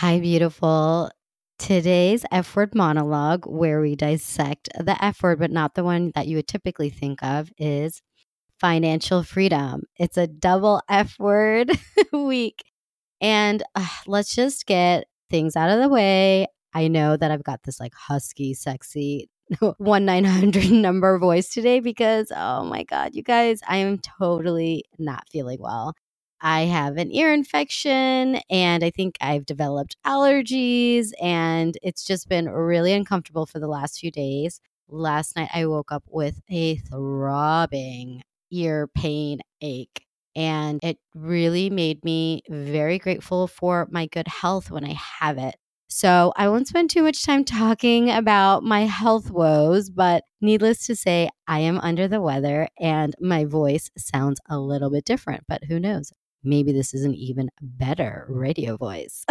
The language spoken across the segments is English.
Hi, beautiful. Today's F word monologue, where we dissect the F word, but not the one that you would typically think of, is financial freedom. It's a double F word week. And uh, let's just get things out of the way. I know that I've got this like husky, sexy 1 900 number voice today because, oh my God, you guys, I am totally not feeling well. I have an ear infection and I think I've developed allergies and it's just been really uncomfortable for the last few days. Last night I woke up with a throbbing ear pain ache and it really made me very grateful for my good health when I have it. So, I won't spend too much time talking about my health woes, but needless to say, I am under the weather and my voice sounds a little bit different, but who knows? Maybe this is an even better radio voice.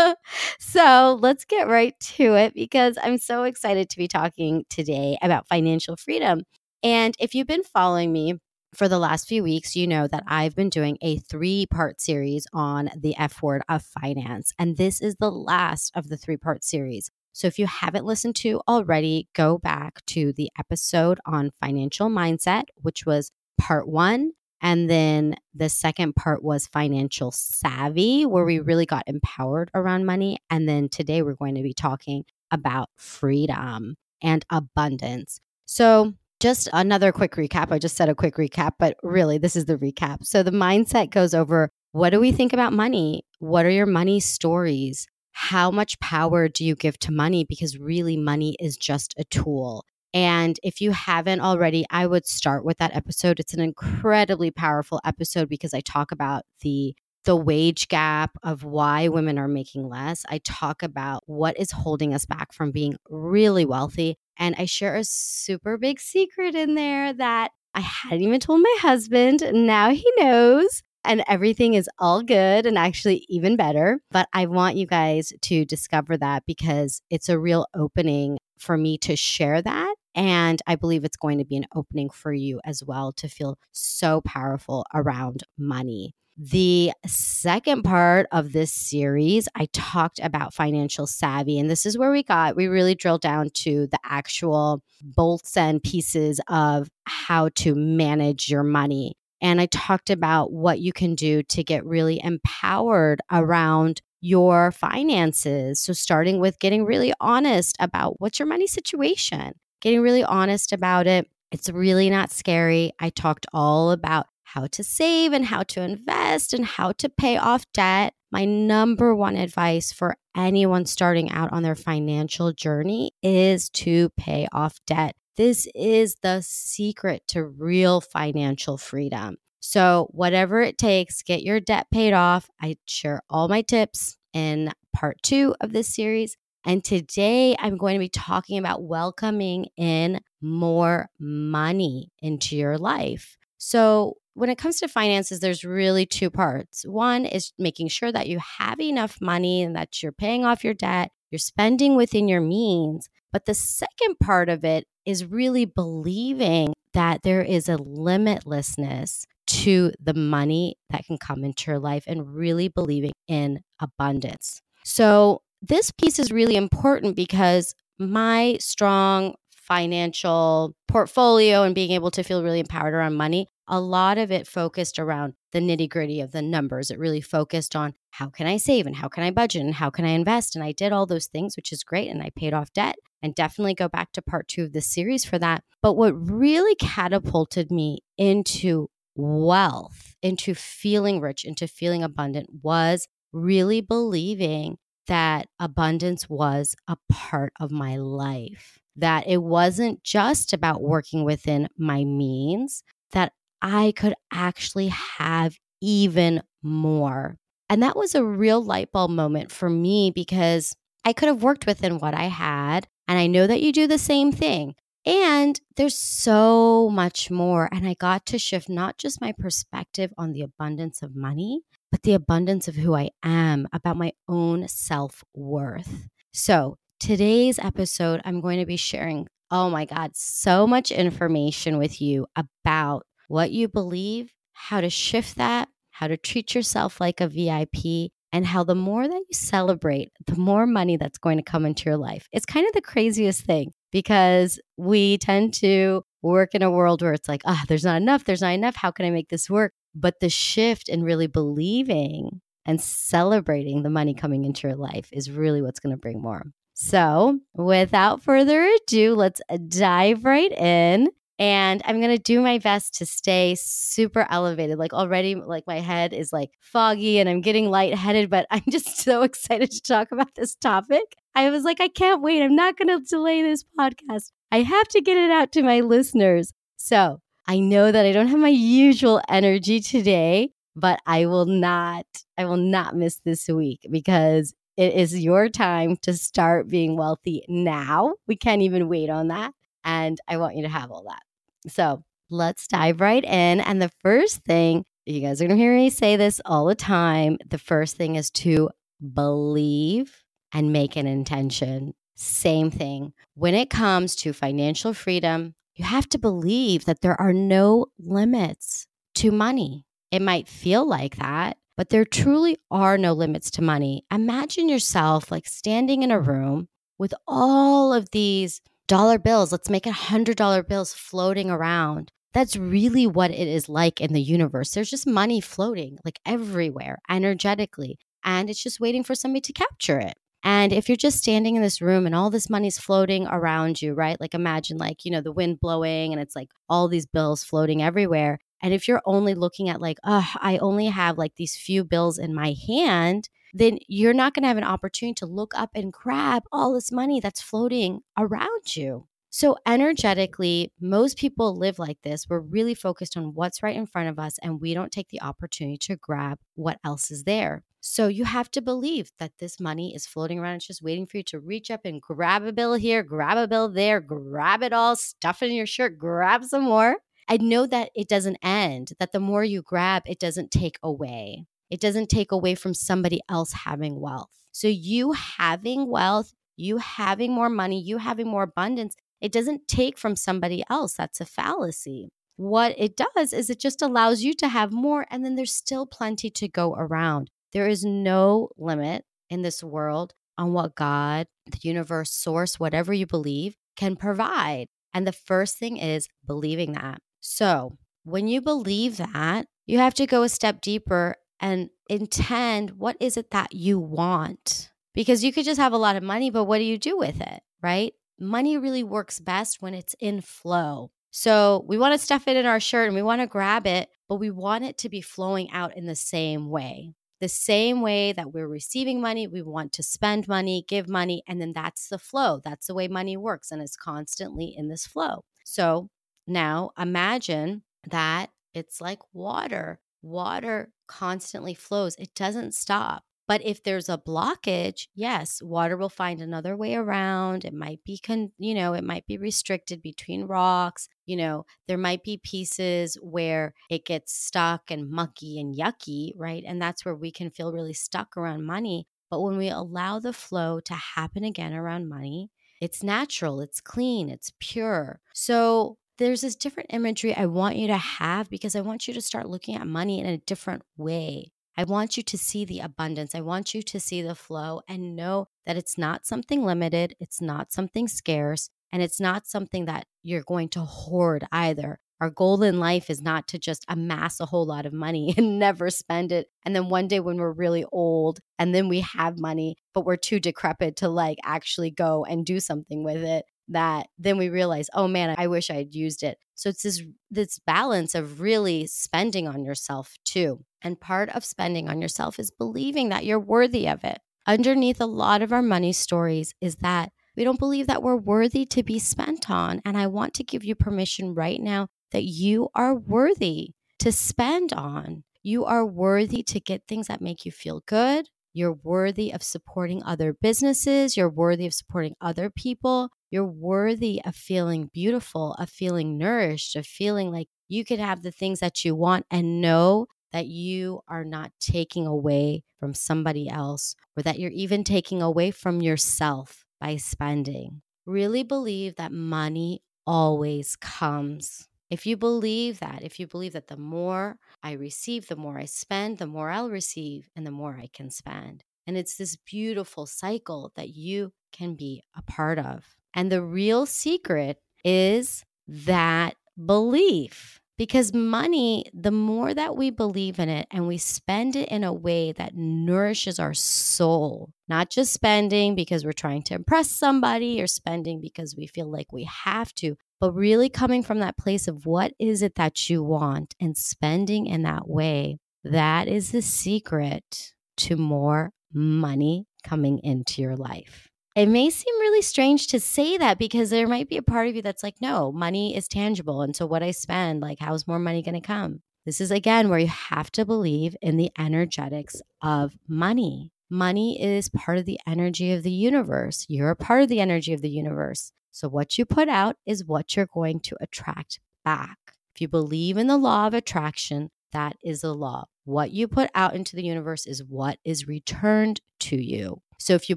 so let's get right to it because I'm so excited to be talking today about financial freedom. And if you've been following me, for the last few weeks, you know that I've been doing a three part series on the F word of finance. And this is the last of the three part series. So if you haven't listened to already, go back to the episode on financial mindset, which was part one. And then the second part was financial savvy, where we mm-hmm. really got empowered around money. And then today we're going to be talking about freedom and abundance. So, just another quick recap. I just said a quick recap, but really, this is the recap. So, the mindset goes over what do we think about money? What are your money stories? How much power do you give to money? Because really, money is just a tool. And if you haven't already, I would start with that episode. It's an incredibly powerful episode because I talk about the the wage gap of why women are making less. I talk about what is holding us back from being really wealthy. And I share a super big secret in there that I hadn't even told my husband. Now he knows. And everything is all good and actually even better. But I want you guys to discover that because it's a real opening for me to share that and I believe it's going to be an opening for you as well to feel so powerful around money. The second part of this series, I talked about financial savvy. And this is where we got, we really drilled down to the actual bolts and pieces of how to manage your money. And I talked about what you can do to get really empowered around your finances. So, starting with getting really honest about what's your money situation getting really honest about it. It's really not scary. I talked all about how to save and how to invest and how to pay off debt. My number one advice for anyone starting out on their financial journey is to pay off debt. This is the secret to real financial freedom. So, whatever it takes, get your debt paid off. I share all my tips in part two of this series. And today I'm going to be talking about welcoming in more money into your life. So, when it comes to finances, there's really two parts. One is making sure that you have enough money and that you're paying off your debt, you're spending within your means. But the second part of it is really believing that there is a limitlessness to the money that can come into your life and really believing in abundance. So, this piece is really important because my strong financial portfolio and being able to feel really empowered around money, a lot of it focused around the nitty gritty of the numbers. It really focused on how can I save and how can I budget and how can I invest. And I did all those things, which is great. And I paid off debt and definitely go back to part two of the series for that. But what really catapulted me into wealth, into feeling rich, into feeling abundant was really believing that abundance was a part of my life, that it wasn't just about working within my means, that I could actually have even more. And that was a real light bulb moment for me because I could have worked within what I had. And I know that you do the same thing. And there's so much more. And I got to shift not just my perspective on the abundance of money, but the abundance of who I am, about my own self worth. So, today's episode, I'm going to be sharing, oh my God, so much information with you about what you believe, how to shift that, how to treat yourself like a VIP, and how the more that you celebrate, the more money that's going to come into your life. It's kind of the craziest thing because we tend to work in a world where it's like, ah, oh, there's not enough, there's not enough. How can I make this work? But the shift in really believing and celebrating the money coming into your life is really what's going to bring more. So, without further ado, let's dive right in and i'm going to do my best to stay super elevated like already like my head is like foggy and i'm getting lightheaded but i'm just so excited to talk about this topic i was like i can't wait i'm not going to delay this podcast i have to get it out to my listeners so i know that i don't have my usual energy today but i will not i will not miss this week because it is your time to start being wealthy now. We can't even wait on that. And I want you to have all that. So let's dive right in. And the first thing, you guys are going to hear me say this all the time. The first thing is to believe and make an intention. Same thing. When it comes to financial freedom, you have to believe that there are no limits to money. It might feel like that, but there truly are no limits to money. Imagine yourself like standing in a room with all of these dollar bills. Let's make it $100 bills floating around. That's really what it is like in the universe. There's just money floating like everywhere energetically, and it's just waiting for somebody to capture it. And if you're just standing in this room and all this money's floating around you, right? Like imagine like, you know, the wind blowing and it's like all these bills floating everywhere. And if you're only looking at like, oh, I only have like these few bills in my hand, then you're not going to have an opportunity to look up and grab all this money that's floating around you. So, energetically, most people live like this. We're really focused on what's right in front of us, and we don't take the opportunity to grab what else is there. So, you have to believe that this money is floating around. It's just waiting for you to reach up and grab a bill here, grab a bill there, grab it all, stuff it in your shirt, grab some more. I know that it doesn't end, that the more you grab, it doesn't take away. It doesn't take away from somebody else having wealth. So, you having wealth, you having more money, you having more abundance, it doesn't take from somebody else. That's a fallacy. What it does is it just allows you to have more, and then there's still plenty to go around. There is no limit in this world on what God, the universe, source, whatever you believe, can provide. And the first thing is believing that. So, when you believe that, you have to go a step deeper and intend what is it that you want? Because you could just have a lot of money, but what do you do with it, right? Money really works best when it's in flow. So we want to stuff it in our shirt and we want to grab it, but we want it to be flowing out in the same way. The same way that we're receiving money, we want to spend money, give money, and then that's the flow. That's the way money works, and it's constantly in this flow. So now imagine that it's like water water constantly flows, it doesn't stop. But if there's a blockage, yes, water will find another way around. It might be, con- you know, it might be restricted between rocks. You know, there might be pieces where it gets stuck and mucky and yucky, right? And that's where we can feel really stuck around money. But when we allow the flow to happen again around money, it's natural, it's clean, it's pure. So there's this different imagery I want you to have because I want you to start looking at money in a different way. I want you to see the abundance. I want you to see the flow and know that it's not something limited, it's not something scarce, and it's not something that you're going to hoard either. Our goal in life is not to just amass a whole lot of money and never spend it. And then one day when we're really old and then we have money, but we're too decrepit to like actually go and do something with it, that then we realize, oh man, I wish I'd used it. So it's this this balance of really spending on yourself too. And part of spending on yourself is believing that you're worthy of it. Underneath a lot of our money stories is that we don't believe that we're worthy to be spent on. And I want to give you permission right now that you are worthy to spend on. You are worthy to get things that make you feel good. You're worthy of supporting other businesses. You're worthy of supporting other people. You're worthy of feeling beautiful, of feeling nourished, of feeling like you could have the things that you want and know that you are not taking away from somebody else or that you're even taking away from yourself by spending. Really believe that money always comes. If you believe that, if you believe that the more I receive, the more I spend, the more I'll receive, and the more I can spend. And it's this beautiful cycle that you can be a part of. And the real secret is that belief. Because money, the more that we believe in it and we spend it in a way that nourishes our soul, not just spending because we're trying to impress somebody or spending because we feel like we have to, but really coming from that place of what is it that you want and spending in that way, that is the secret to more money coming into your life. It may seem really strange to say that because there might be a part of you that's like, no, money is tangible. And so what I spend, like, how's more money going to come? This is again where you have to believe in the energetics of money. Money is part of the energy of the universe. You're a part of the energy of the universe. So, what you put out is what you're going to attract back. If you believe in the law of attraction, that is a law. What you put out into the universe is what is returned to you. So, if you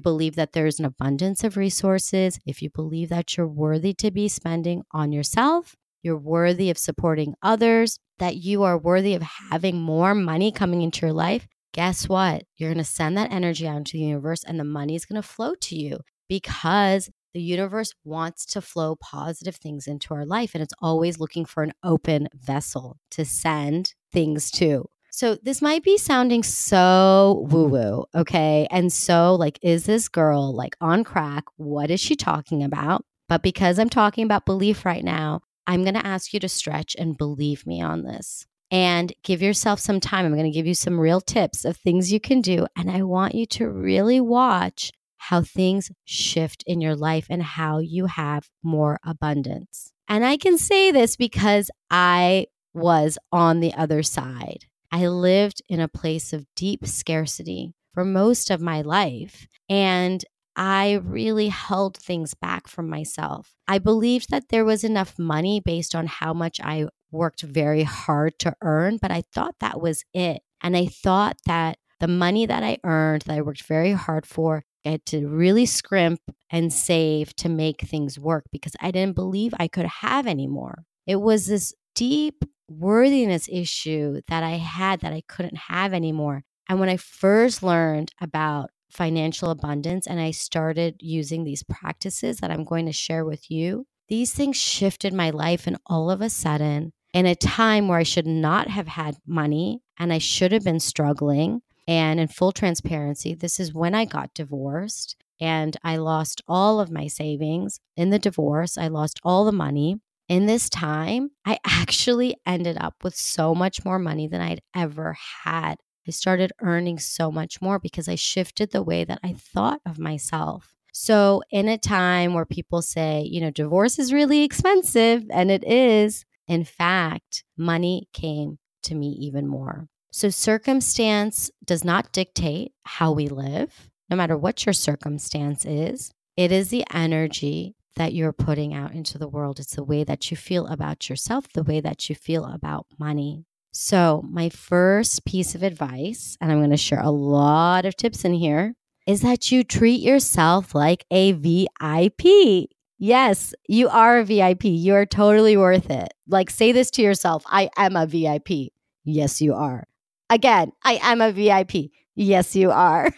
believe that there's an abundance of resources, if you believe that you're worthy to be spending on yourself, you're worthy of supporting others, that you are worthy of having more money coming into your life, guess what? You're going to send that energy out into the universe and the money is going to flow to you because the universe wants to flow positive things into our life, and it's always looking for an open vessel to send things to. So, this might be sounding so woo woo, okay? And so, like, is this girl like on crack? What is she talking about? But because I'm talking about belief right now, I'm going to ask you to stretch and believe me on this and give yourself some time. I'm going to give you some real tips of things you can do. And I want you to really watch how things shift in your life and how you have more abundance. And I can say this because I was on the other side. I lived in a place of deep scarcity for most of my life. And I really held things back from myself. I believed that there was enough money based on how much I worked very hard to earn, but I thought that was it. And I thought that the money that I earned, that I worked very hard for, I had to really scrimp and save to make things work because I didn't believe I could have anymore. It was this deep worthiness issue that I had that I couldn't have anymore. And when I first learned about financial abundance and I started using these practices that I'm going to share with you, these things shifted my life. And all of a sudden, in a time where I should not have had money and I should have been struggling, and in full transparency, this is when I got divorced and I lost all of my savings in the divorce. I lost all the money. In this time, I actually ended up with so much more money than I'd ever had. I started earning so much more because I shifted the way that I thought of myself. So, in a time where people say, you know, divorce is really expensive, and it is, in fact, money came to me even more. So, circumstance does not dictate how we live, no matter what your circumstance is. It is the energy that you're putting out into the world. It's the way that you feel about yourself, the way that you feel about money. So, my first piece of advice, and I'm going to share a lot of tips in here, is that you treat yourself like a VIP. Yes, you are a VIP. You are totally worth it. Like, say this to yourself I am a VIP. Yes, you are. Again, I am a VIP. Yes, you are.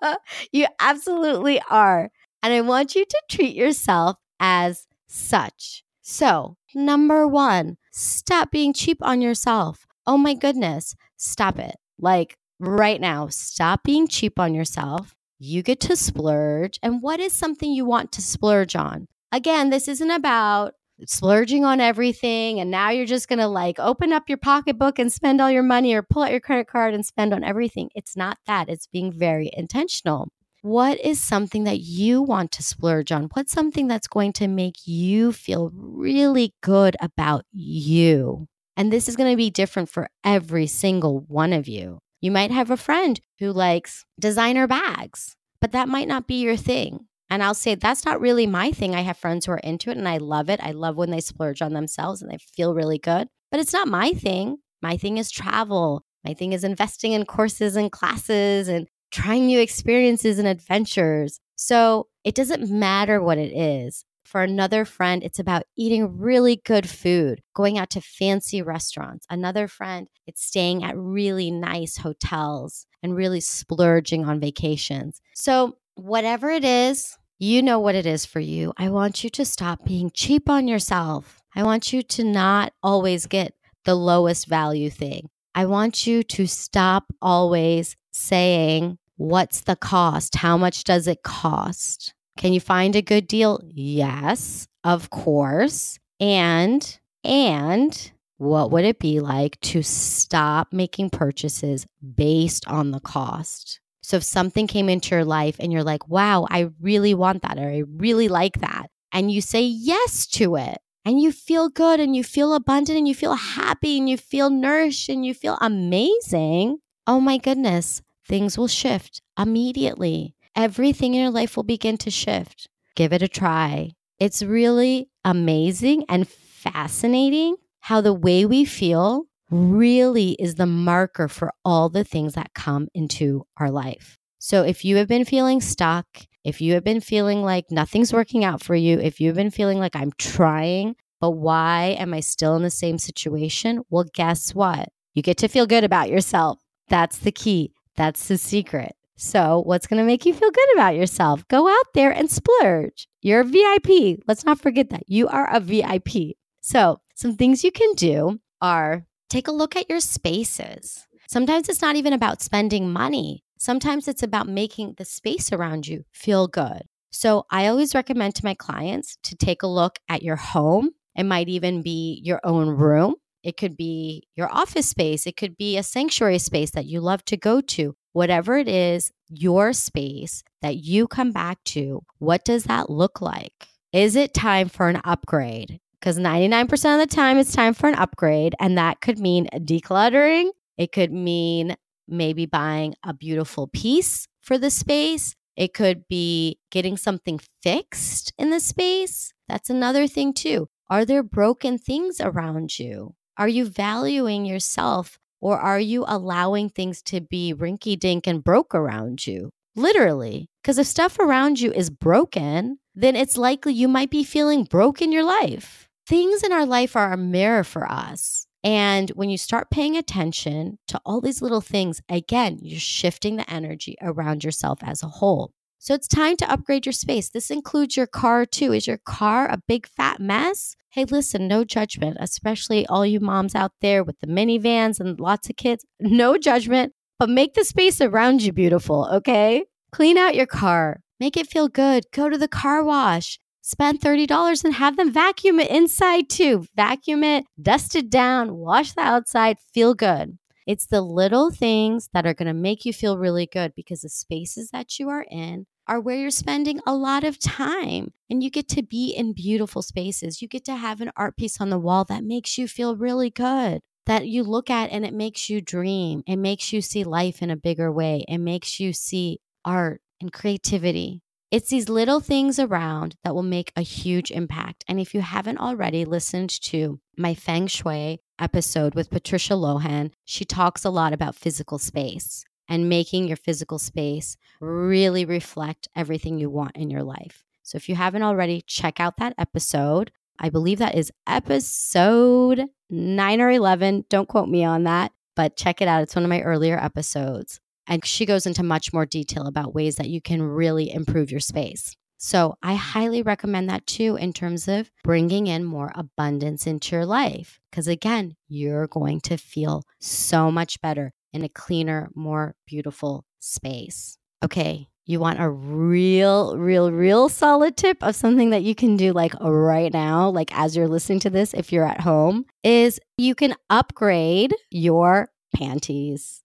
you absolutely are. And I want you to treat yourself as such. So, number one, stop being cheap on yourself. Oh my goodness, stop it. Like right now, stop being cheap on yourself. You get to splurge. And what is something you want to splurge on? Again, this isn't about splurging on everything and now you're just going to like open up your pocketbook and spend all your money or pull out your credit card and spend on everything. It's not that. It's being very intentional. What is something that you want to splurge on? What's something that's going to make you feel really good about you? And this is going to be different for every single one of you. You might have a friend who likes designer bags, but that might not be your thing. And I'll say that's not really my thing. I have friends who are into it and I love it. I love when they splurge on themselves and they feel really good, but it's not my thing. My thing is travel. My thing is investing in courses and classes and trying new experiences and adventures. So it doesn't matter what it is. For another friend, it's about eating really good food, going out to fancy restaurants. Another friend, it's staying at really nice hotels and really splurging on vacations. So, whatever it is, you know what it is for you. I want you to stop being cheap on yourself. I want you to not always get the lowest value thing. I want you to stop always saying, What's the cost? How much does it cost? Can you find a good deal? Yes, of course. And, and, what would it be like to stop making purchases based on the cost? So if something came into your life and you're like, wow, I really want that, or I really like that, and you say yes to it, and you feel good and you feel abundant and you feel happy and you feel nourished and you feel amazing, oh my goodness, things will shift immediately. Everything in your life will begin to shift. Give it a try. It's really amazing and fascinating how the way we feel really is the marker for all the things that come into our life. So if you have been feeling stuck, if you have been feeling like nothing's working out for you, if you've been feeling like I'm trying, but why am I still in the same situation? Well, guess what? You get to feel good about yourself. That's the key. That's the secret. So, what's going to make you feel good about yourself? Go out there and splurge. You're a VIP. Let's not forget that. You are a VIP. So, some things you can do are take a look at your spaces. Sometimes it's not even about spending money, sometimes it's about making the space around you feel good. So, I always recommend to my clients to take a look at your home. It might even be your own room. It could be your office space. It could be a sanctuary space that you love to go to. Whatever it is, your space that you come back to, what does that look like? Is it time for an upgrade? Because 99% of the time, it's time for an upgrade. And that could mean decluttering. It could mean maybe buying a beautiful piece for the space. It could be getting something fixed in the space. That's another thing, too. Are there broken things around you? Are you valuing yourself or are you allowing things to be rinky dink and broke around you? Literally. Because if stuff around you is broken, then it's likely you might be feeling broke in your life. Things in our life are a mirror for us. And when you start paying attention to all these little things, again, you're shifting the energy around yourself as a whole. So it's time to upgrade your space. This includes your car too. Is your car a big fat mess? Hey, listen, no judgment, especially all you moms out there with the minivans and lots of kids. No judgment, but make the space around you beautiful, okay? Clean out your car, make it feel good. Go to the car wash, spend $30 and have them vacuum it inside too. Vacuum it, dust it down, wash the outside, feel good. It's the little things that are going to make you feel really good because the spaces that you are in are where you're spending a lot of time and you get to be in beautiful spaces. You get to have an art piece on the wall that makes you feel really good, that you look at and it makes you dream. It makes you see life in a bigger way. It makes you see art and creativity. It's these little things around that will make a huge impact. And if you haven't already listened to my feng shui episode with Patricia Lohan, she talks a lot about physical space and making your physical space really reflect everything you want in your life. So if you haven't already, check out that episode. I believe that is episode 9 or 11. Don't quote me on that, but check it out. It's one of my earlier episodes. And she goes into much more detail about ways that you can really improve your space. So I highly recommend that too in terms of bringing in more abundance into your life. Because again, you're going to feel so much better in a cleaner, more beautiful space. Okay, you want a real, real, real solid tip of something that you can do like right now, like as you're listening to this, if you're at home, is you can upgrade your panties.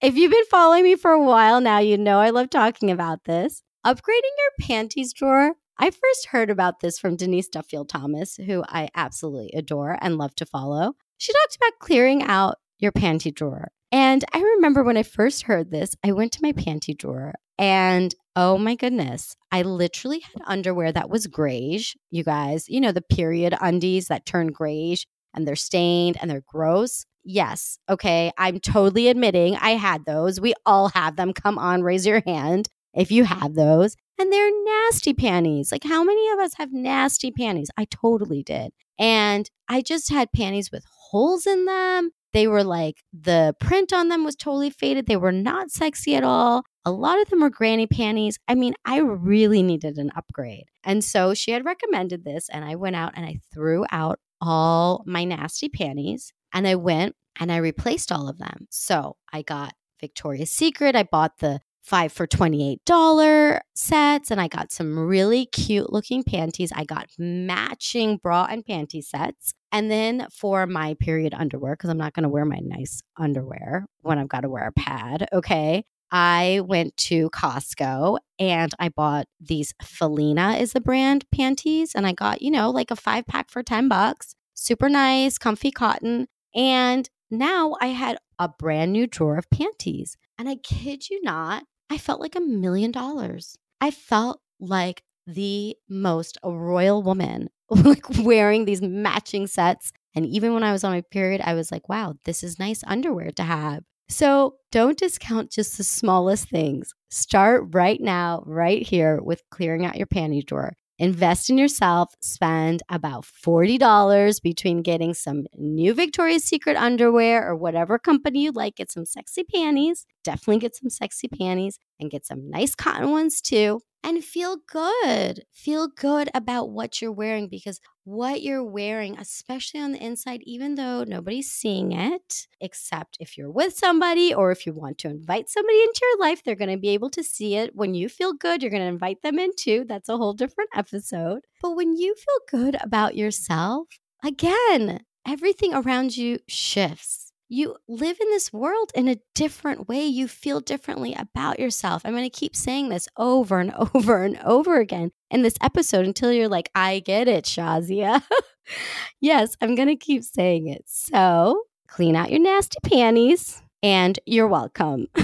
If you've been following me for a while now, you know I love talking about this. Upgrading your panties drawer. I first heard about this from Denise Duffield Thomas, who I absolutely adore and love to follow. She talked about clearing out your panty drawer. And I remember when I first heard this, I went to my panty drawer and oh my goodness, I literally had underwear that was grayish. You guys, you know, the period undies that turn grayish and they're stained and they're gross. Yes. Okay. I'm totally admitting I had those. We all have them. Come on, raise your hand. if you have those. And they're nasty panties. Like, how many of us have nasty panties? I totally did. And I just had panties with holes in them. They were like, the print on them was totally faded. They were not sexy at all. A lot of them were granny panties. I mean, I really needed an upgrade. And so she had recommended this, and I went out and I threw out all my nasty panties and I went and I replaced all of them. So I got Victoria's Secret. I bought the five for $28 sets and I got some really cute looking panties. I got matching bra and panty sets. And then for my period underwear, because I'm not going to wear my nice underwear when I've got to wear a pad, okay? I went to Costco and I bought these Felina is the brand panties. And I got, you know, like a five pack for 10 bucks. Super nice, comfy cotton. And now I had a brand new drawer of panties. And I kid you not, I felt like a million dollars. I felt like the most royal woman, like wearing these matching sets. And even when I was on my period, I was like, wow, this is nice underwear to have. So don't discount just the smallest things. Start right now, right here with clearing out your panty drawer. Invest in yourself, spend about $40 between getting some new Victoria's Secret underwear or whatever company you like. Get some sexy panties. Definitely get some sexy panties and get some nice cotton ones too and feel good. Feel good about what you're wearing because what you're wearing, especially on the inside, even though nobody's seeing it, except if you're with somebody or if you want to invite somebody into your life, they're going to be able to see it. When you feel good, you're going to invite them in too. That's a whole different episode. But when you feel good about yourself, again, everything around you shifts you live in this world in a different way. You feel differently about yourself. I'm going to keep saying this over and over and over again in this episode until you're like, I get it, Shazia. yes, I'm going to keep saying it. So clean out your nasty panties and you're welcome.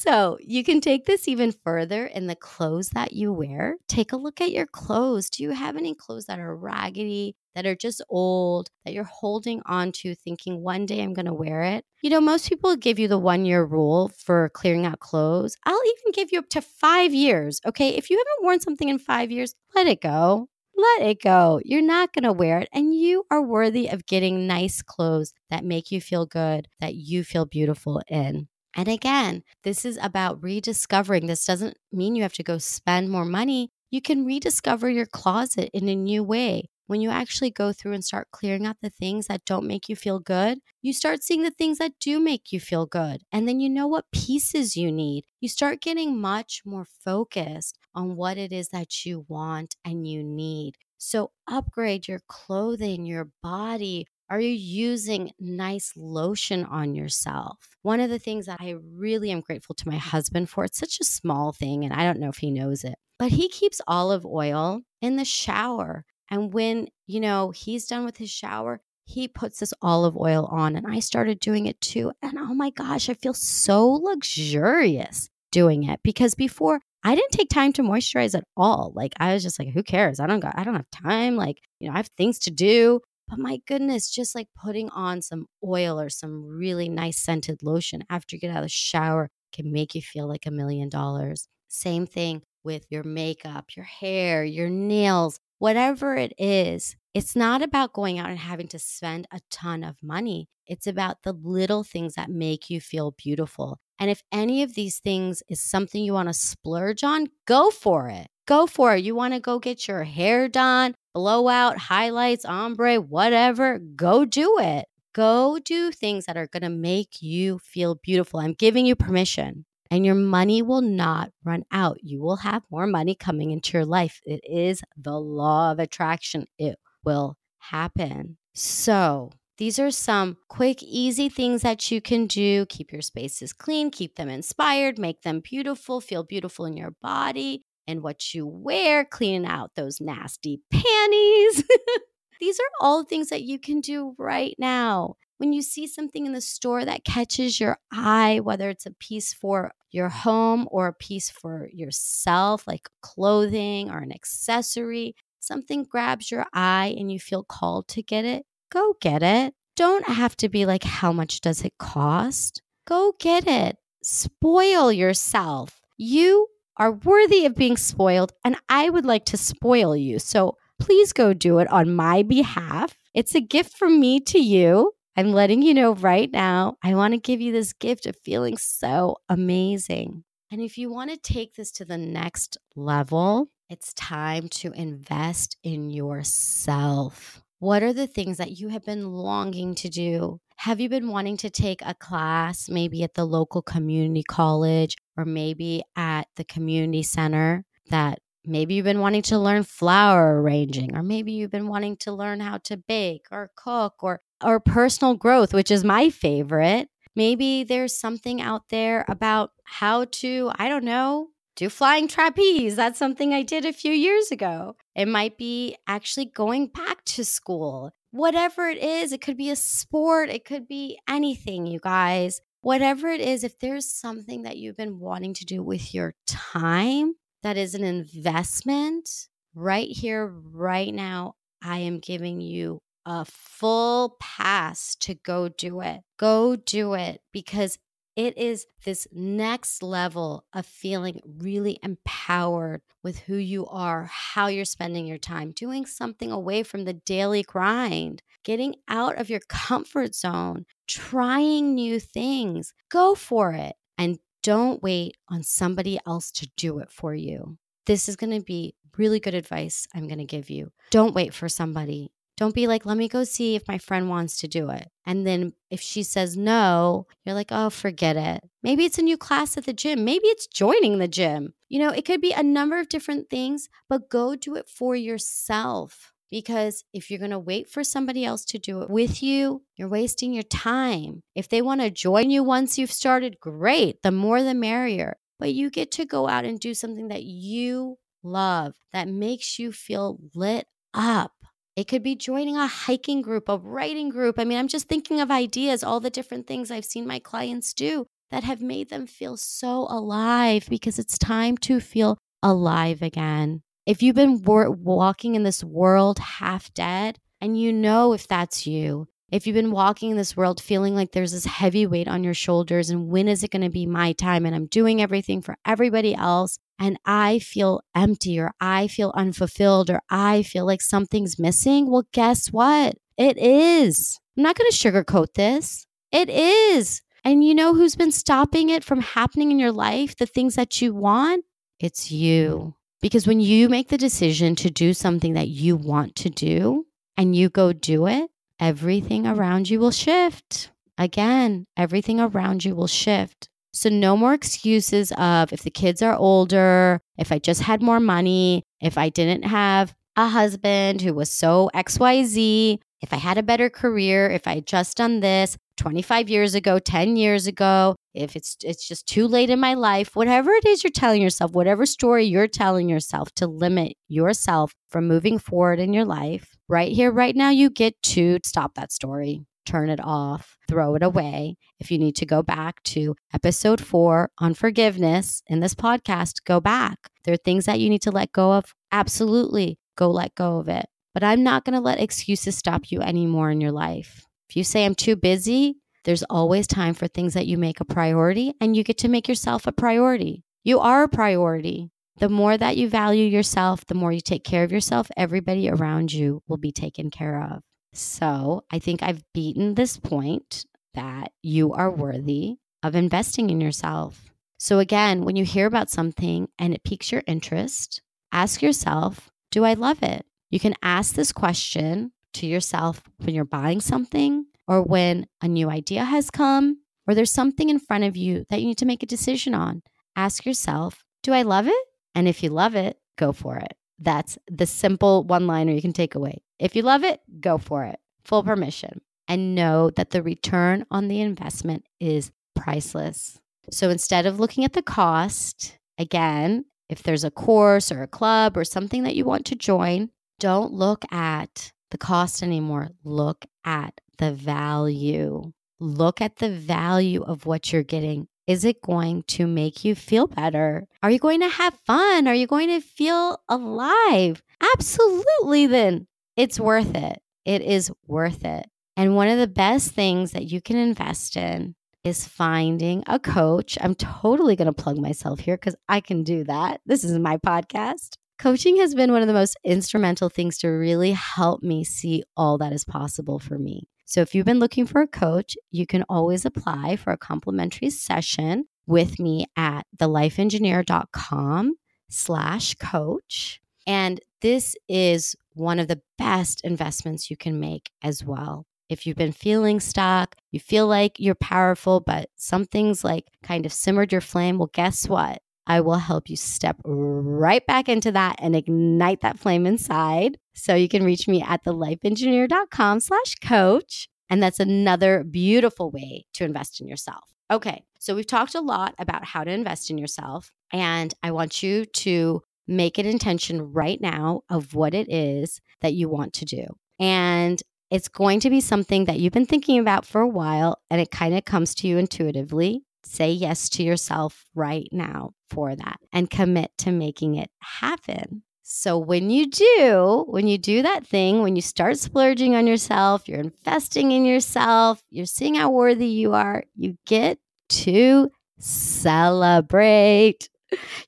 So you can take this even further in the clothes that you wear. Take a look at your clothes. Do you have any clothes that are raggedy, that are just old, that you're holding on to, thinking one day I'm going to wear it? You know, most people give you the one year rule for clearing out clothes. I'll even give you up to five years. Okay. If you haven't worn something in five years, let it go. Let it go. You're not going to wear it. And you are worthy of getting nice clothes that make you feel good, that you feel beautiful in. And again, this is about rediscovering. This doesn't mean you have to go spend more money. You can rediscover your closet in a new way. When you actually go through and start clearing out the things that don't make you feel good, you start seeing the things that do make you feel good. And then you know what pieces you need. You start getting much more focused on what it is that you want and you need. So upgrade your clothing, your body, are you using nice lotion on yourself? One of the things that I really am grateful to my husband for, it's such a small thing, and I don't know if he knows it, but he keeps olive oil in the shower. And when, you know, he's done with his shower, he puts this olive oil on. And I started doing it too. And oh my gosh, I feel so luxurious doing it because before I didn't take time to moisturize at all. Like I was just like, who cares? I don't got I don't have time. Like, you know, I have things to do. But my goodness, just like putting on some oil or some really nice scented lotion after you get out of the shower can make you feel like a million dollars. Same thing with your makeup, your hair, your nails, whatever it is. It's not about going out and having to spend a ton of money. It's about the little things that make you feel beautiful. And if any of these things is something you want to splurge on, go for it. Go for it. You want to go get your hair done, blowout, highlights, ombre, whatever, go do it. Go do things that are going to make you feel beautiful. I'm giving you permission. And your money will not run out. You will have more money coming into your life. It is the law of attraction. It will happen. So, these are some quick, easy things that you can do. Keep your spaces clean, keep them inspired, make them beautiful, feel beautiful in your body and what you wear, cleaning out those nasty panties. These are all things that you can do right now. When you see something in the store that catches your eye, whether it's a piece for your home or a piece for yourself, like clothing or an accessory, something grabs your eye and you feel called to get it, go get it. Don't have to be like, how much does it cost? Go get it. spoil yourself. You are worthy of being spoiled, and I would like to spoil you. So please go do it on my behalf. It's a gift from me to you. I'm letting you know right now, I want to give you this gift of feeling so amazing. And if you want to take this to the next level, it's time to invest in yourself. What are the things that you have been longing to do? Have you been wanting to take a class, maybe at the local community college or maybe at the community center that maybe you've been wanting to learn flower arranging or maybe you've been wanting to learn how to bake or cook or or personal growth, which is my favorite. Maybe there's something out there about how to, I don't know, do flying trapeze. That's something I did a few years ago. It might be actually going back to school. Whatever it is, it could be a sport, it could be anything, you guys. Whatever it is, if there's something that you've been wanting to do with your time that is an investment, right here, right now, I am giving you a full pass to go do it. Go do it because it is this next level of feeling really empowered with who you are, how you're spending your time, doing something away from the daily grind, getting out of your comfort zone, trying new things. Go for it and don't wait on somebody else to do it for you. This is going to be really good advice I'm going to give you. Don't wait for somebody don't be like, let me go see if my friend wants to do it. And then if she says no, you're like, oh, forget it. Maybe it's a new class at the gym. Maybe it's joining the gym. You know, it could be a number of different things, but go do it for yourself. Because if you're going to wait for somebody else to do it with you, you're wasting your time. If they want to join you once you've started, great. The more the merrier. But you get to go out and do something that you love, that makes you feel lit up. It could be joining a hiking group, a writing group. I mean, I'm just thinking of ideas, all the different things I've seen my clients do that have made them feel so alive because it's time to feel alive again. If you've been walking in this world half dead, and you know if that's you, if you've been walking in this world feeling like there's this heavy weight on your shoulders, and when is it going to be my time? And I'm doing everything for everybody else, and I feel empty or I feel unfulfilled or I feel like something's missing, well, guess what? It is. I'm not going to sugarcoat this. It is. And you know who's been stopping it from happening in your life? The things that you want? It's you. Because when you make the decision to do something that you want to do and you go do it, everything around you will shift. Again, everything around you will shift. So, no more excuses of if the kids are older, if I just had more money, if I didn't have a husband who was so XYZ, if I had a better career, if I had just done this 25 years ago, 10 years ago, if it's it's just too late in my life, whatever it is you're telling yourself, whatever story you're telling yourself to limit yourself from moving forward in your life, right here right now you get to stop that story turn it off, throw it away. If you need to go back to episode four on forgiveness in this podcast, go back. There are things that you need to let go of. Absolutely, go let go of it. But I'm not going to let excuses stop you anymore in your life. If you say I'm too busy, there's always time for things that you make a priority, and you get to make yourself a priority. You are a priority. The more that you value yourself, the more you take care of yourself, everybody around you will be taken care of. So I think I've beaten this point that you are worthy of investing in yourself. So again, when you hear about something and it piques your interest, ask yourself, do I love it? You can ask this question to yourself when you're buying something or when a new idea has come or there's something in front of you that you need to make a decision on. Ask yourself, do I love it? And if you love it, go for it. That's the simple one liner you can take away. If you love it, go for it. Full permission. And know that the return on the investment is priceless. So instead of looking at the cost, again, if there's a course or a club or something that you want to join, don't look at the cost anymore. Look at the value. Look at the value of what you're getting is it going to make you feel better? Are you going to have fun? Are you going to feel alive? Absolutely, then it's worth it. It is worth it. And one of the best things that you can invest in is finding a coach. I'm totally going to plug myself here because I can do that. This is my podcast. Coaching has been one of the most instrumental things to really help me see all that is possible for me. So if you've been looking for a coach, you can always apply for a complimentary session with me at thelifeengineer.com slash coach. And this is one of the best investments you can make as well. If you've been feeling stuck, you feel like you're powerful, but something's like kind of simmered your flame, well, guess what? I will help you step right back into that and ignite that flame inside. So you can reach me at thelifeengineer.com slash coach. And that's another beautiful way to invest in yourself. Okay, so we've talked a lot about how to invest in yourself. And I want you to make an intention right now of what it is that you want to do. And it's going to be something that you've been thinking about for a while and it kind of comes to you intuitively. Say yes to yourself right now for that and commit to making it happen. So when you do, when you do that thing, when you start splurging on yourself, you're investing in yourself, you're seeing how worthy you are, you get to celebrate.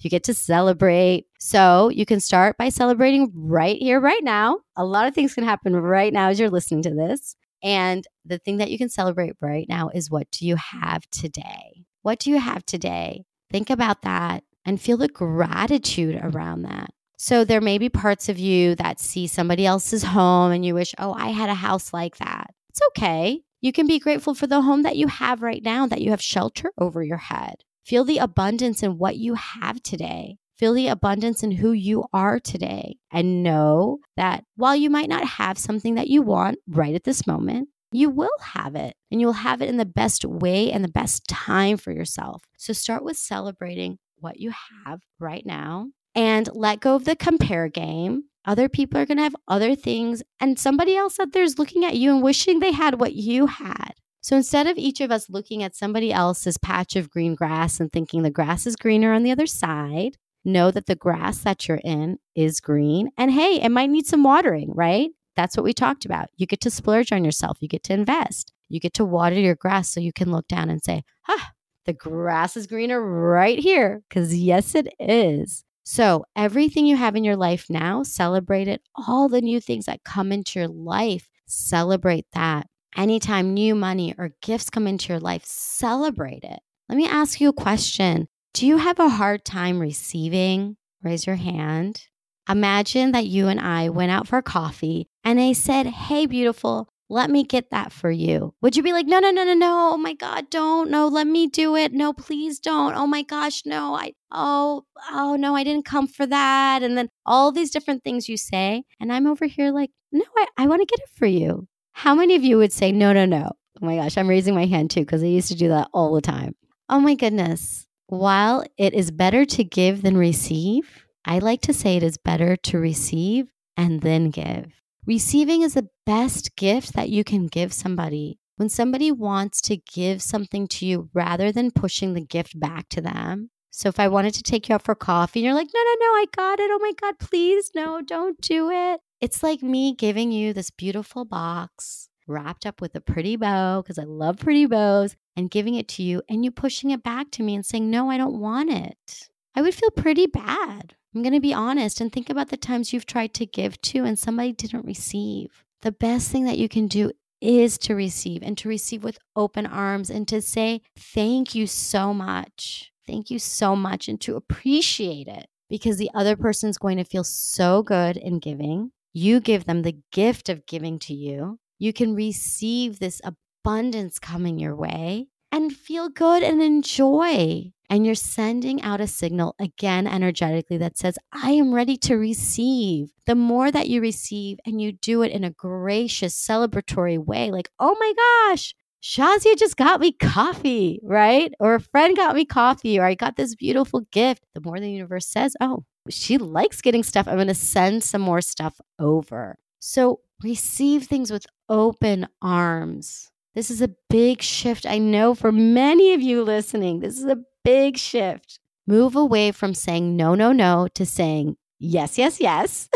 You get to celebrate. So you can start by celebrating right here, right now. A lot of things can happen right now as you're listening to this. And the thing that you can celebrate right now is what do you have today? What do you have today? Think about that and feel the gratitude mm-hmm. around that. So there may be parts of you that see somebody else's home and you wish, oh, I had a house like that. It's okay. You can be grateful for the home that you have right now, that you have shelter over your head. Feel the abundance in what you have today. Feel the abundance in who you are today. And know that while you might not have something that you want right at this moment, you will have it and you'll have it in the best way and the best time for yourself. So start with celebrating what you have right now and let go of the compare game. Other people are going to have other things, and somebody else out there is looking at you and wishing they had what you had. So instead of each of us looking at somebody else's patch of green grass and thinking the grass is greener on the other side, know that the grass that you're in is green. And hey, it might need some watering, right? That's what we talked about. You get to splurge on yourself, you get to invest, you get to water your grass so you can look down and say, ah, the grass is greener right here. Because yes, it is. So, everything you have in your life now, celebrate it. All the new things that come into your life, celebrate that. Anytime new money or gifts come into your life, celebrate it. Let me ask you a question Do you have a hard time receiving? Raise your hand. Imagine that you and I went out for coffee and I said, Hey, beautiful, let me get that for you. Would you be like, no, no, no, no, no. Oh my God, don't. No, let me do it. No, please don't. Oh my gosh, no. I, oh, oh no, I didn't come for that. And then all these different things you say. And I'm over here like, no, I, I want to get it for you. How many of you would say, no, no, no? Oh my gosh, I'm raising my hand too because I used to do that all the time. Oh my goodness. While it is better to give than receive, I like to say it is better to receive and then give. Receiving is the best gift that you can give somebody. When somebody wants to give something to you rather than pushing the gift back to them. So if I wanted to take you out for coffee and you're like, no, no, no, I got it. Oh my God, please, no, don't do it. It's like me giving you this beautiful box wrapped up with a pretty bow because I love pretty bows and giving it to you and you pushing it back to me and saying, no, I don't want it. I would feel pretty bad. I'm going to be honest and think about the times you've tried to give to and somebody didn't receive. The best thing that you can do is to receive and to receive with open arms and to say, Thank you so much. Thank you so much. And to appreciate it because the other person's going to feel so good in giving. You give them the gift of giving to you. You can receive this abundance coming your way and feel good and enjoy and you're sending out a signal again energetically that says, I am ready to receive. The more that you receive and you do it in a gracious, celebratory way, like, oh my gosh, Shazia just got me coffee, right? Or a friend got me coffee, or I got this beautiful gift. The more the universe says, oh, she likes getting stuff, I'm going to send some more stuff over. So receive things with open arms. This is a big shift. I know for many of you listening, this is a big shift. Move away from saying no, no, no to saying yes, yes, yes.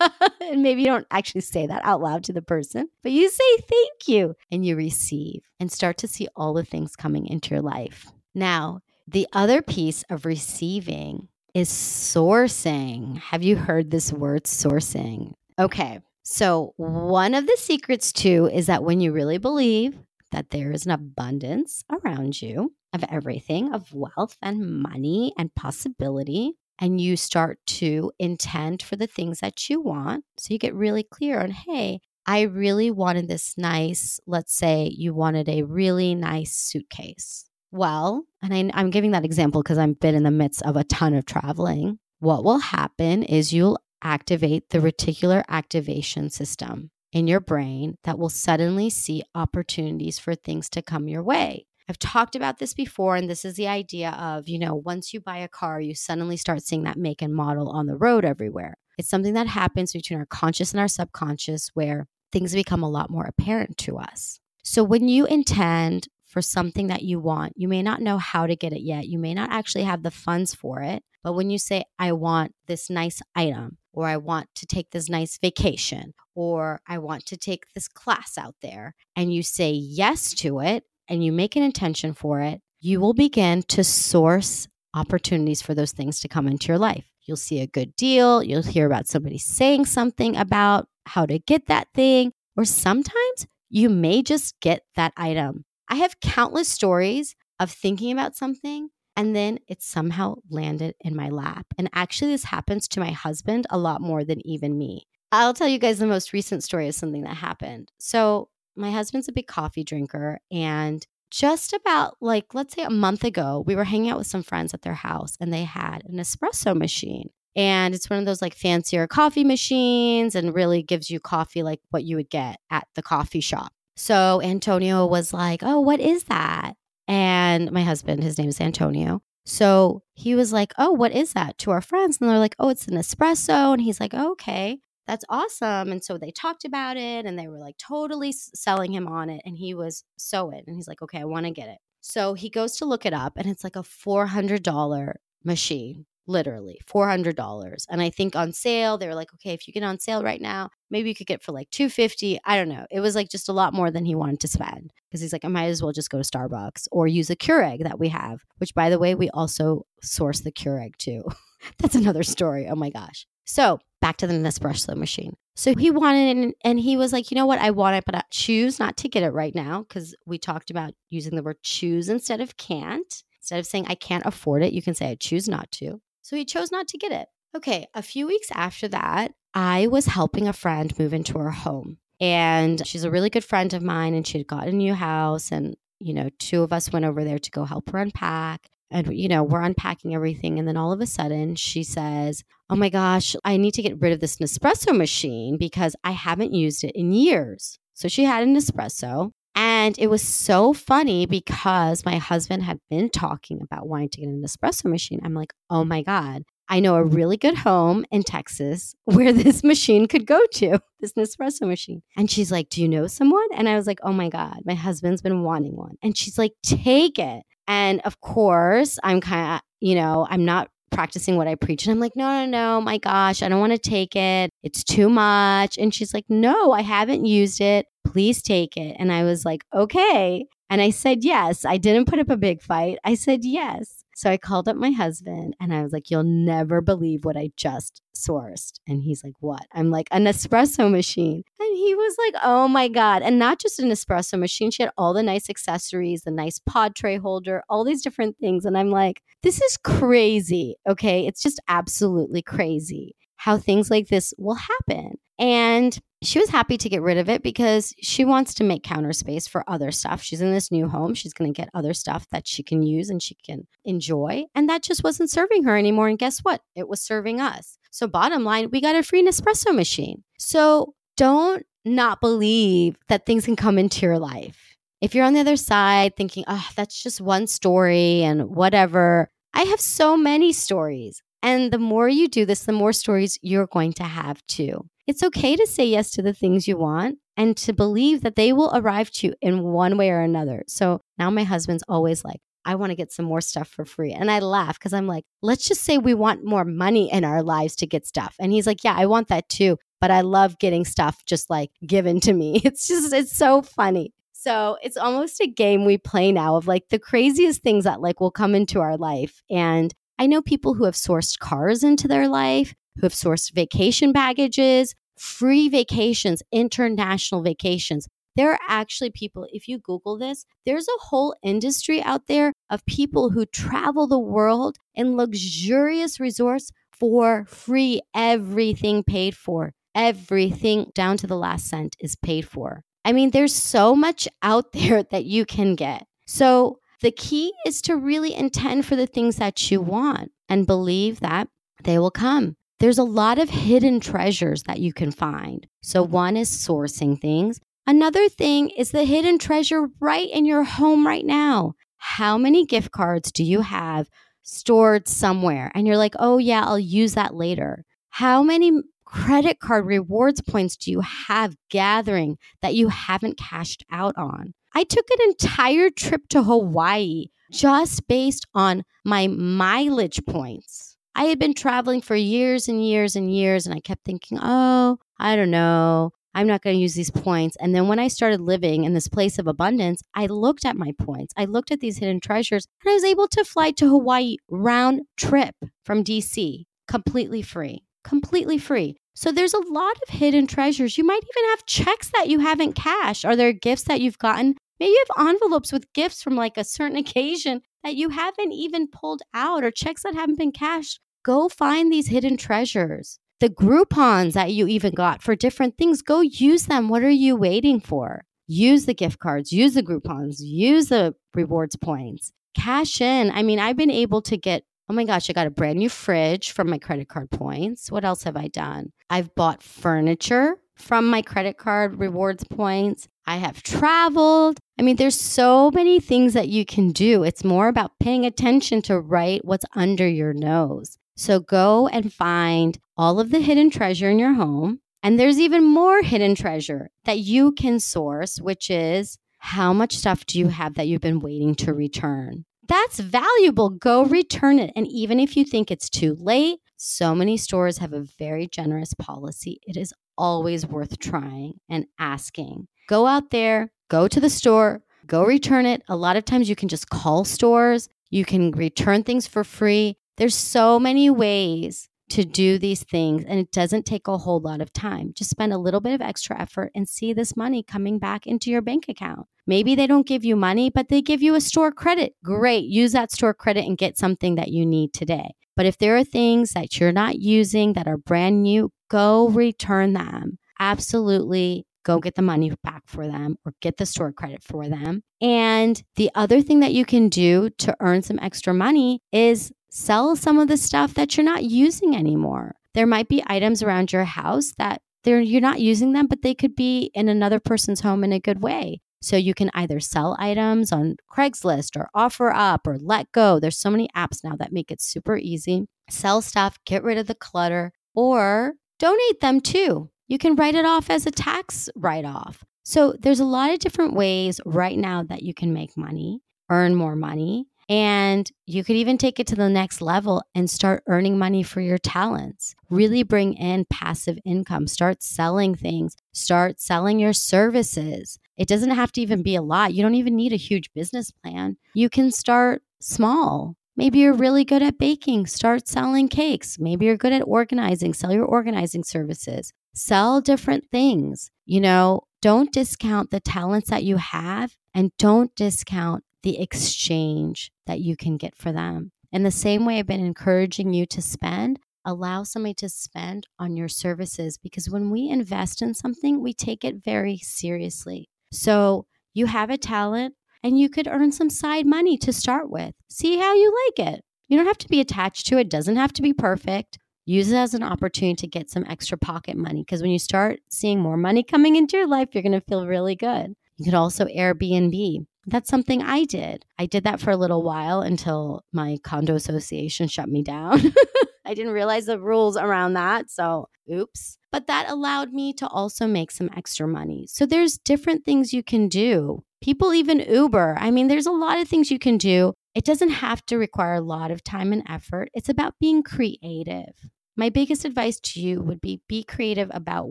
and maybe you don't actually say that out loud to the person, but you say thank you and you receive and start to see all the things coming into your life. Now, the other piece of receiving is sourcing. Have you heard this word sourcing? Okay. So, one of the secrets too is that when you really believe that there is an abundance around you of everything, of wealth and money and possibility, and you start to intend for the things that you want. So, you get really clear on, hey, I really wanted this nice, let's say you wanted a really nice suitcase. Well, and I, am giving that example because I've been in the midst of a ton of traveling. What will happen is you'll activate the reticular activation system in your brain that will suddenly see opportunities for things to come your way. I've talked about this before, and this is the idea of, you know, once you buy a car, you suddenly start seeing that make and model on the road everywhere. It's something that happens between our conscious and our subconscious where things become a lot more apparent to us. So when you intend for something that you want. You may not know how to get it yet. You may not actually have the funds for it. But when you say, I want this nice item, or I want to take this nice vacation, or I want to take this class out there, and you say yes to it and you make an intention for it, you will begin to source opportunities for those things to come into your life. You'll see a good deal. You'll hear about somebody saying something about how to get that thing, or sometimes you may just get that item I have countless stories of thinking about something and then it somehow landed in my lap. And actually, this happens to my husband a lot more than even me. I'll tell you guys the most recent story of something that happened. So, my husband's a big coffee drinker. And just about like, let's say a month ago, we were hanging out with some friends at their house and they had an espresso machine. And it's one of those like fancier coffee machines and really gives you coffee like what you would get at the coffee shop. So Antonio was like, Oh, what is that? And my husband, his name is Antonio. So he was like, Oh, what is that to our friends? And they're like, Oh, it's an espresso. And he's like, oh, Okay, that's awesome. And so they talked about it and they were like totally selling him on it. And he was so in. And he's like, Okay, I want to get it. So he goes to look it up and it's like a $400 machine literally $400 and i think on sale they were like okay if you get on sale right now maybe you could get for like 250 i don't know it was like just a lot more than he wanted to spend because he's like i might as well just go to starbucks or use a keurig that we have which by the way we also source the keurig too that's another story oh my gosh so back to the nespresso machine so he wanted it and he was like you know what i want it but i choose not to get it right now because we talked about using the word choose instead of can't Instead of saying, I can't afford it, you can say, I choose not to. So he chose not to get it. Okay, a few weeks after that, I was helping a friend move into her home. And she's a really good friend of mine, and she had got a new house. And, you know, two of us went over there to go help her unpack. And, you know, we're unpacking everything. And then all of a sudden, she says, Oh my gosh, I need to get rid of this Nespresso machine because I haven't used it in years. So she had an espresso and it was so funny because my husband had been talking about wanting to get an espresso machine. I'm like, oh my God, I know a really good home in Texas where this machine could go to, this Nespresso machine. And she's like, Do you know someone? And I was like, Oh my God, my husband's been wanting one. And she's like, Take it. And of course, I'm kind of, you know, I'm not practicing what I preach. And I'm like, no, no, no, my gosh, I don't want to take it. It's too much. And she's like, no, I haven't used it. Please take it. And I was like, okay. And I said yes. I didn't put up a big fight. I said yes. So I called up my husband and I was like, You'll never believe what I just sourced. And he's like, What? I'm like, An espresso machine. And he was like, Oh my God. And not just an espresso machine, she had all the nice accessories, the nice pod tray holder, all these different things. And I'm like, This is crazy. Okay. It's just absolutely crazy how things like this will happen. And she was happy to get rid of it because she wants to make counter space for other stuff. She's in this new home. She's going to get other stuff that she can use and she can enjoy. And that just wasn't serving her anymore. And guess what? It was serving us. So, bottom line, we got a free Nespresso machine. So, don't not believe that things can come into your life. If you're on the other side thinking, oh, that's just one story and whatever, I have so many stories. And the more you do this, the more stories you're going to have too. It's okay to say yes to the things you want and to believe that they will arrive to you in one way or another. So now my husband's always like, I want to get some more stuff for free. And I laugh because I'm like, let's just say we want more money in our lives to get stuff. And he's like, yeah, I want that too. but I love getting stuff just like given to me. It's just, it's so funny. So it's almost a game we play now of like the craziest things that like will come into our life. And I know people who have sourced cars into their life, who have sourced vacation baggages, free vacations, international vacations. There are actually people, if you Google this, there's a whole industry out there of people who travel the world in luxurious resorts for free, everything paid for. Everything down to the last cent is paid for. I mean, there's so much out there that you can get. So the key is to really intend for the things that you want and believe that they will come. There's a lot of hidden treasures that you can find. So, mm-hmm. one is sourcing things. Another thing is the hidden treasure right in your home right now. How many gift cards do you have stored somewhere? And you're like, oh, yeah, I'll use that later. How many credit card rewards points do you have gathering that you haven't cashed out on? I took an entire trip to Hawaii just based on my mileage points. I had been traveling for years and years and years, and I kept thinking, oh, I don't know. I'm not going to use these points. And then when I started living in this place of abundance, I looked at my points. I looked at these hidden treasures, and I was able to fly to Hawaii round trip from DC completely free. Completely free. So there's a lot of hidden treasures. You might even have checks that you haven't cashed. Are there gifts that you've gotten? Maybe you have envelopes with gifts from like a certain occasion that you haven't even pulled out or checks that haven't been cashed. Go find these hidden treasures. The Groupons that you even got for different things, go use them. What are you waiting for? Use the gift cards, use the Groupons, use the rewards points, cash in. I mean, I've been able to get Oh my gosh, I got a brand new fridge from my credit card points. What else have I done? I've bought furniture from my credit card rewards points. I have traveled. I mean, there's so many things that you can do. It's more about paying attention to right what's under your nose. So go and find all of the hidden treasure in your home. And there's even more hidden treasure that you can source, which is how much stuff do you have that you've been waiting to return? that's valuable. Go return it. And even if you think it's too late, so many stores have a very generous policy. It is always worth trying and asking. Go out there, go to the store, go return it. A lot of times you can just call stores, you can return things for free. There's so many ways to do these things and it doesn't take a whole lot of time. Just spend a little bit of extra effort and see this money coming back into your bank account. Maybe they don't give you money, but they give you a store credit. Great. Use that store credit and get something that you need today. But if there are things that you're not using that are brand new, go return them. Absolutely go get the money back for them or get the store credit for them. And the other thing that you can do to earn some extra money is sell some of the stuff that you're not using anymore. There might be items around your house that you're not using them, but they could be in another person's home in a good way. So you can either sell items on Craigslist or OfferUp or letgo. There's so many apps now that make it super easy. Sell stuff, get rid of the clutter, or donate them too. You can write it off as a tax write off. So there's a lot of different ways right now that you can make money, earn more money, and you could even take it to the next level and start earning money for your talents. Really bring in passive income. Start selling things. Start selling your services. It doesn't have to even be a lot. You don't even need a huge business plan. You can start small. Maybe you're really good at baking, start selling cakes. Maybe you're good at organizing, sell your organizing services. Sell different things. You know, don't discount the talents that you have and don't discount the exchange that you can get for them. In the same way, I've been encouraging you to spend, allow somebody to spend on your services because when we invest in something, we take it very seriously. So you have a talent and you could earn some side money to start with. See how you like it. You don't have to be attached to it, doesn't have to be perfect. Use it as an opportunity to get some extra pocket money because when you start seeing more money coming into your life, you're going to feel really good. You could also Airbnb. That's something I did. I did that for a little while until my condo association shut me down. I didn't realize the rules around that. So, oops. But that allowed me to also make some extra money. So, there's different things you can do. People even Uber. I mean, there's a lot of things you can do. It doesn't have to require a lot of time and effort. It's about being creative. My biggest advice to you would be be creative about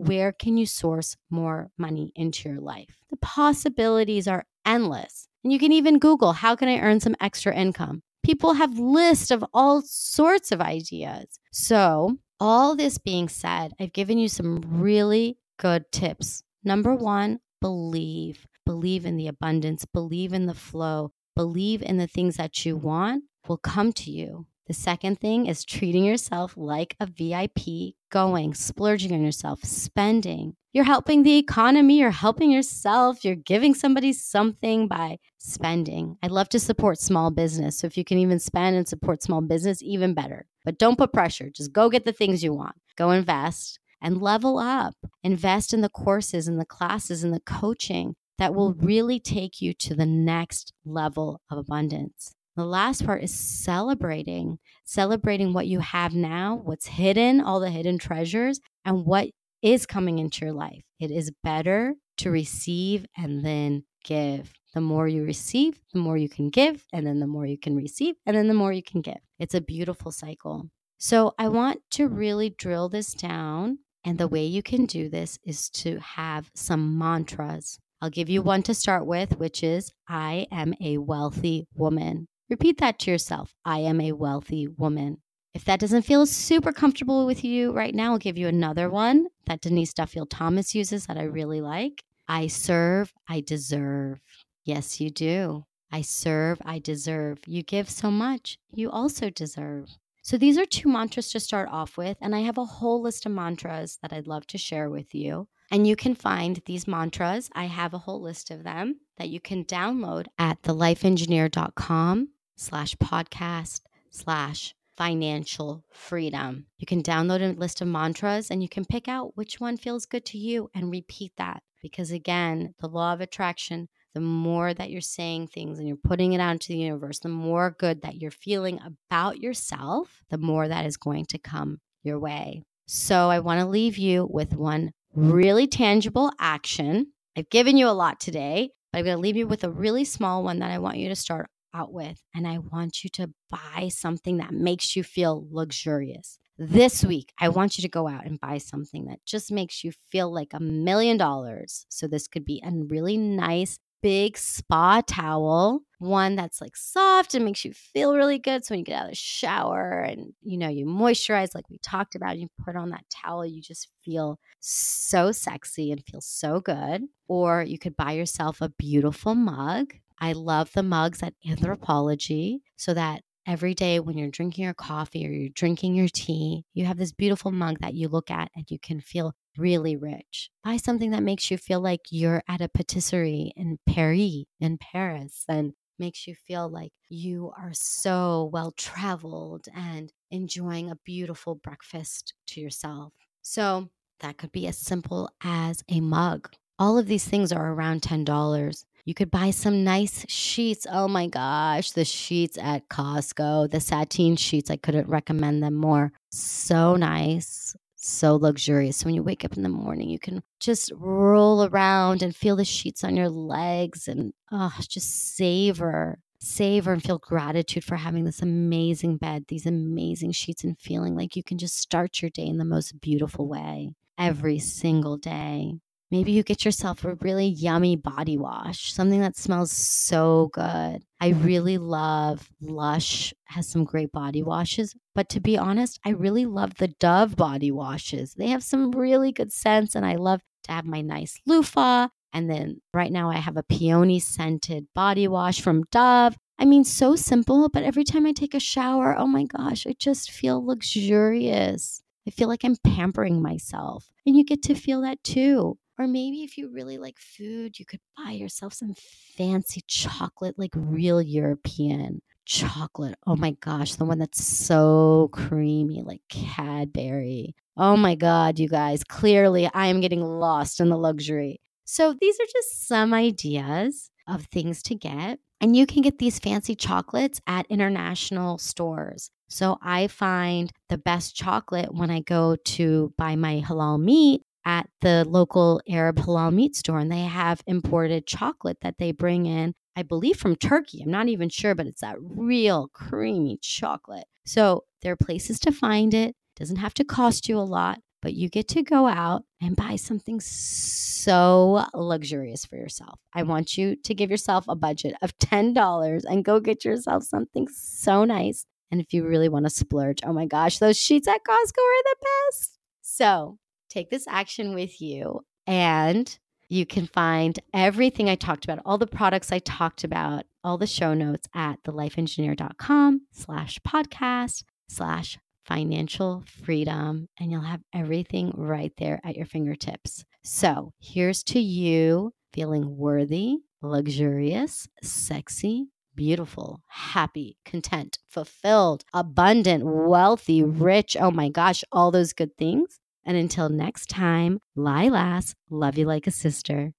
where can you source more money into your life. The possibilities are endless. And you can even Google, how can I earn some extra income? People have lists of all sorts of ideas. So, all this being said, I've given you some really good tips. Number 1, believe. Believe in the abundance, believe in the flow, believe in the things that you want will come to you. The second thing is treating yourself like a VIP, going, splurging on yourself, spending. You're helping the economy, you're helping yourself, you're giving somebody something by spending. I love to support small business. So if you can even spend and support small business, even better. But don't put pressure. Just go get the things you want. Go invest and level up. Invest in the courses and the classes and the coaching that will mm-hmm. really take you to the next level of abundance. The last part is celebrating, celebrating what you have now, what's hidden, all the hidden treasures, and what is coming into your life. It is better to receive and then give. The more you receive, the more you can give, and then the more you can receive, and then the more you can give. It's a beautiful cycle. So, I want to really drill this down. And the way you can do this is to have some mantras. I'll give you one to start with, which is I am a wealthy woman. Repeat that to yourself I am a wealthy woman. If that doesn't feel super comfortable with you right now, I'll give you another one that Denise Duffield Thomas uses that I really like. I serve, I deserve. Yes, you do. I serve, I deserve. You give so much, you also deserve. So these are two mantras to start off with. And I have a whole list of mantras that I'd love to share with you. And you can find these mantras. I have a whole list of them that you can download at thelifeengineer.com slash podcast slash financial freedom. You can download a list of mantras and you can pick out which one feels good to you and repeat that. Because again, the law of attraction, the more that you're saying things and you're putting it out into the universe, the more good that you're feeling about yourself, the more that is going to come your way. So I want to leave you with one really tangible action. I've given you a lot today, but I'm going to leave you with a really small one that I want you to start out with. And I want you to buy something that makes you feel luxurious. This week, I want you to go out and buy something that just makes you feel like a million dollars. So, this could be a really nice big spa towel, one that's like soft and makes you feel really good. So when you get out of the shower and you know you moisturize, like we talked about, you put on that towel, you just feel so sexy and feel so good. Or you could buy yourself a beautiful mug I love the mugs at Anthropologie so that every day when you're drinking your coffee or you're drinking your tea, you have this beautiful mug that you look at and you can feel really rich. Buy something that makes you feel like you're at a patisserie in Paris, in Paris, and makes you feel like you are so well traveled and enjoying a beautiful breakfast to yourself. So that could be as simple as a mug. All of these things are around $10. You could buy some nice sheets. Oh my gosh, the sheets at Costco, the sateen sheets, I couldn't recommend them more. So nice, so luxurious. So when you wake up in the morning, you can just roll around and feel the sheets on your legs and oh, just savor, savor and feel gratitude for having this amazing bed, these amazing sheets, and feeling like you can just start your day in the most beautiful way every single day. Maybe you get yourself a really yummy body wash, something that smells so good. I really love Lush has some great body washes, but to be honest, I really love the Dove body washes. They have some really good scents and I love to have my nice loofah. And then right now I have a peony scented body wash from Dove. I mean, so simple, but every time I take a shower, oh my gosh, I just feel luxurious. I feel like I'm pampering myself. And you get to feel that too. Or maybe if you really like food, you could buy yourself some fancy chocolate, like real European chocolate. Oh my gosh, the one that's so creamy, like Cadbury. Oh my God, you guys, clearly I am getting lost in the luxury. So these are just some ideas of things to get. And you can get these fancy chocolates at international stores. So I find the best chocolate when I go to buy my halal meat at the local Arab halal meat store, and they have imported chocolate that they bring in, I believe from Turkey. I'm not even sure, but it's that real creamy chocolate. So there are places to find it. doesn't have to cost you a lot, but you get to go out and buy something so luxurious for yourself. I want you to give yourself a budget of $10 and go get yourself something so nice. And if you really want to splurge, oh my gosh, those sheets at Costco are the best. So take this action with you and you can find everything I talked about, all the products I talked about, all the show notes at thelifeengineer.com slash podcast slash financial freedom, and you'll have everything right there at your fingertips. So here's to you feeling worthy, luxurious, sexy, beautiful, happy, content, fulfilled, abundant, wealthy, rich. Oh my gosh, all those good things. And until next time, Lilas, love you like a sister.